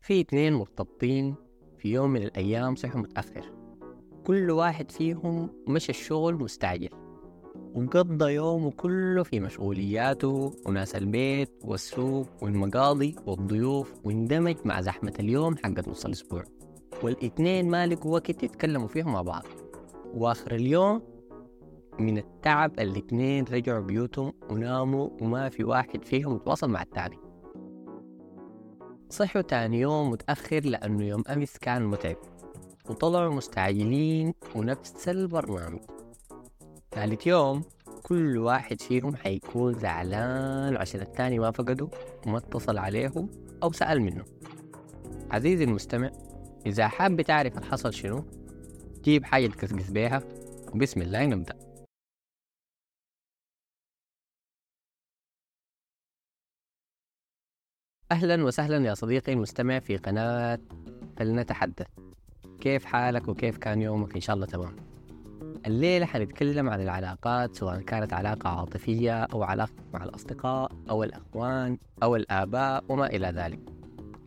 في اتنين مرتبطين في يوم من الأيام صحوا متأخر. كل واحد فيهم مشى الشغل مستعجل. وقضى يومه كله في مشغولياته وناس البيت والسوق والمقاضي والضيوف واندمج مع زحمة اليوم حقت نص الأسبوع. والاتنين ما لقوا وقت يتكلموا فيهم مع بعض. وآخر اليوم من التعب الاتنين رجعوا بيوتهم وناموا وما في واحد فيهم يتواصل مع التاني. صحوا تاني يوم متأخر لأنه يوم أمس كان متعب. وطلعوا مستعجلين ونفس البرنامج. ثالث يوم كل واحد فيهم حيكون زعلان عشان التاني ما فقده وما اتصل عليه أو سأل منه. عزيزي المستمع إذا حاب تعرف الحصل شنو جيب حاجة تقصقص بيها. وبسم الله نبدأ. أهلا وسهلا يا صديقي المستمع في قناة فلنتحدث. كيف حالك وكيف كان يومك؟ إن شاء الله تمام. الليلة حنتكلم عن العلاقات سواء كانت علاقة عاطفية أو علاقة مع الأصدقاء أو الأخوان أو الآباء وما إلى ذلك.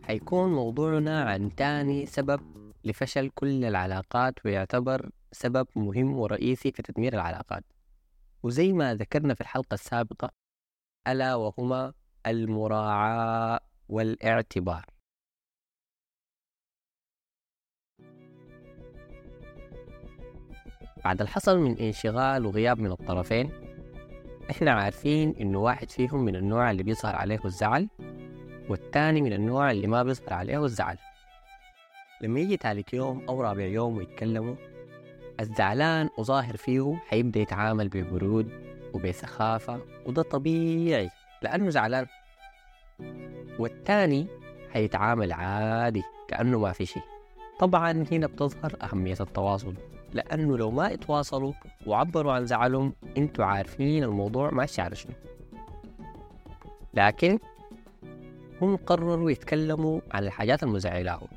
حيكون موضوعنا عن تاني سبب لفشل كل العلاقات ويعتبر سبب مهم ورئيسي في تدمير العلاقات. وزي ما ذكرنا في الحلقة السابقة ألا وهما المراعاة. والاعتبار. بعد الحصل من انشغال وغياب من الطرفين إحنا عارفين إنه واحد فيهم من النوع اللي بيظهر عليه الزعل والتاني من النوع اللي ما بيظهر عليه الزعل. لما يجي تالت يوم أو رابع يوم ويتكلموا الزعلان وظاهر فيه حيبدأ يتعامل ببرود وبسخافة وده طبيعي لأنه زعلان. والتاني حيتعامل عادي كأنه ما في شيء. طبعا هنا بتظهر أهمية التواصل لأنه لو ما اتواصلوا وعبروا عن زعلهم إنتوا عارفين الموضوع ماشي على شنو. لكن هم قرروا يتكلموا عن الحاجات المزعلاهم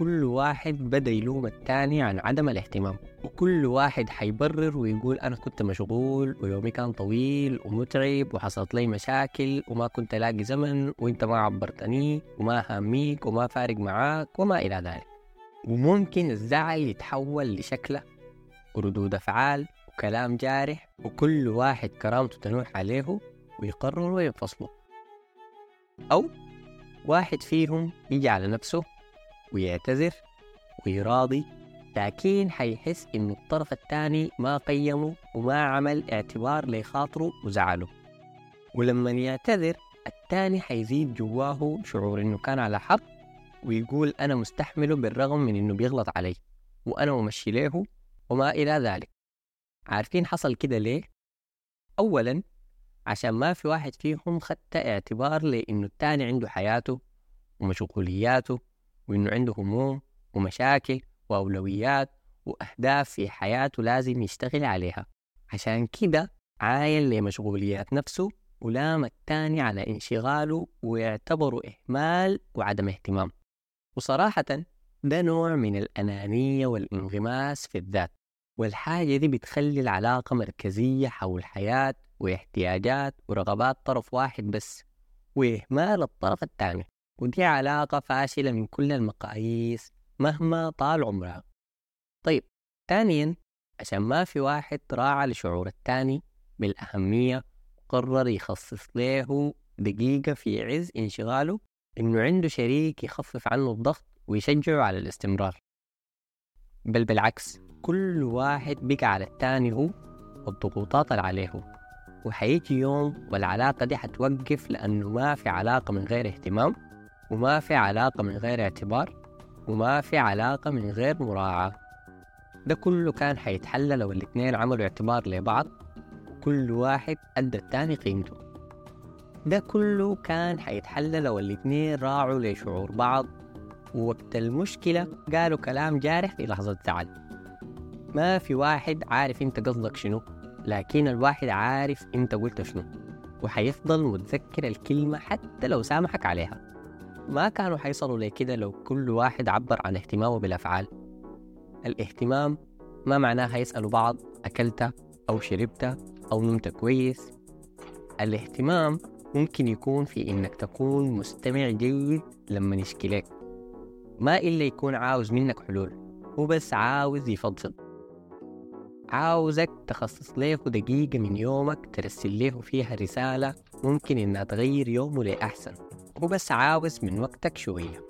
كل واحد بدأ يلوم التاني عن عدم الاهتمام وكل واحد حيبرر ويقول أنا كنت مشغول ويومي كان طويل ومتعب وحصلت لي مشاكل وما كنت ألاقي زمن وإنت ما عبرتني وما هاميك وما فارق معاك وما إلى ذلك. وممكن الزعل يتحول لشكلة وردود أفعال وكلام جارح وكل واحد كرامته تنوح عليه ويقرروا ينفصلوا أو واحد فيهم يجي على نفسه ويعتذر ويراضي لكن حيحس إنه الطرف الثاني ما قيمه وما عمل اعتبار لخاطره وزعله ولما يعتذر الثاني حيزيد جواه شعور إنه كان على حق ويقول أنا مستحمله بالرغم من إنه بيغلط علي وأنا ممشي له وما إلى ذلك عارفين حصل كده ليه؟ أولا عشان ما في واحد فيهم خدت اعتبار لإنه التاني عنده حياته ومشغولياته وإنه عنده هموم ومشاكل وأولويات وأهداف في حياته لازم يشتغل عليها. عشان كده عاين لمشغوليات نفسه ولام التاني على انشغاله ويعتبره إهمال وعدم اهتمام. وصراحة ده نوع من الأنانية والانغماس في الذات والحاجة دي بتخلي العلاقة مركزية حول حياة واحتياجات ورغبات طرف واحد بس وإهمال الطرف الثاني ودي علاقة فاشلة من كل المقاييس مهما طال عمرها. طيب ثانيا عشان ما في واحد راعى لشعور الثاني بالأهمية قرر يخصص له دقيقة في عز انشغاله إنه عنده شريك يخفف عنه الضغط ويشجعه على الاستمرار. بل بالعكس كل واحد بقى على الثاني هو والضغوطات اللي عليه. وحيجي يوم والعلاقة دي حتوقف لأنه ما في علاقة من غير اهتمام. وما في علاقة من غير اعتبار وما في علاقة من غير مراعاة. ده كله كان حيتحل لو الاتنين عملوا اعتبار لبعض كل واحد أدى التاني قيمته. ده كله كان حيتحل لو الاتنين راعوا لشعور بعض ووقت المشكلة قالوا كلام جارح في لحظة زعل ما في واحد عارف انت قصدك شنو لكن الواحد عارف انت قلت شنو وحيفضل متذكر الكلمة حتى لو سامحك عليها. ما كانوا حيصلوا لكده لو كل واحد عبر عن اهتمامه بالأفعال؟ الاهتمام ما معناه هيسألوا بعض أكلت أو شربت أو نمت كويس. الاهتمام ممكن يكون في إنك تكون مستمع جيد لما يشكي لك ما إلا يكون عاوز منك حلول هو بس عاوز يفضفض. عاوزك تخصص له دقيقة من يومك ترسل له فيها رسالة ممكن إنها تغير يومه لأحسن. هو بس عاوز من وقتك شوية.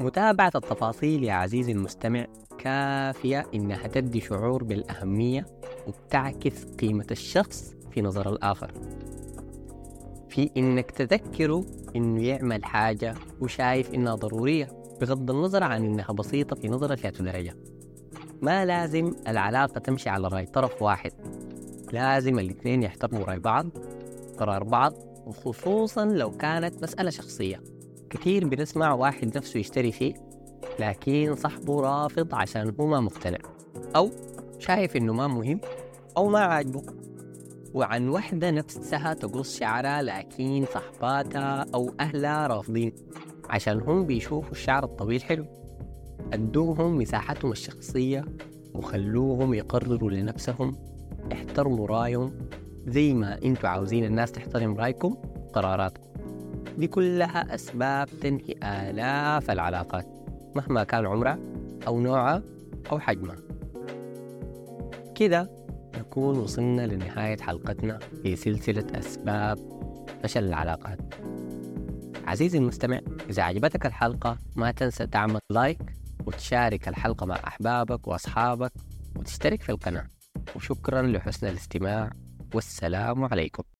متابعة التفاصيل يا عزيزي المستمع كافية إنها تدي شعور بالأهمية وبتعكس قيمة الشخص في نظر الآخر. في إنك تذكره إنه يعمل حاجة وشايف إنها ضرورية بغض النظر عن إنها بسيطة في نظرك يا درجة ما لازم العلاقة تمشي على رأي طرف واحد. لازم الاثنين يحترموا رأي بعض قرار بعض وخصوصا لو كانت مسألة شخصية. كثير بنسمع واحد نفسه يشتري فيه لكن صاحبه رافض عشان هو ما مقتنع أو شايف إنه ما مهم أو ما عاجبه. وعن وحدة نفسها تقص شعرها لكن صحباتها أو أهلها رافضين عشان هم بيشوفوا الشعر الطويل حلو. أدوهم مساحتهم الشخصية وخلوهم يقرروا لنفسهم احترموا رأيهم زي ما أنتوا عاوزين الناس تحترم رأيكم قراراتكم. دي كلها أسباب تنهي آلاف العلاقات مهما كان عمرها أو نوعها أو حجمها كده نكون وصلنا لنهاية حلقتنا في سلسلة أسباب فشل العلاقات. عزيزي المستمع إذا عجبتك الحلقة ما تنسى تعمل لايك وتشارك الحلقة مع أحبابك وأصحابك وتشترك في القناة. وشكرا لحسن الاستماع. والسلام عليكم.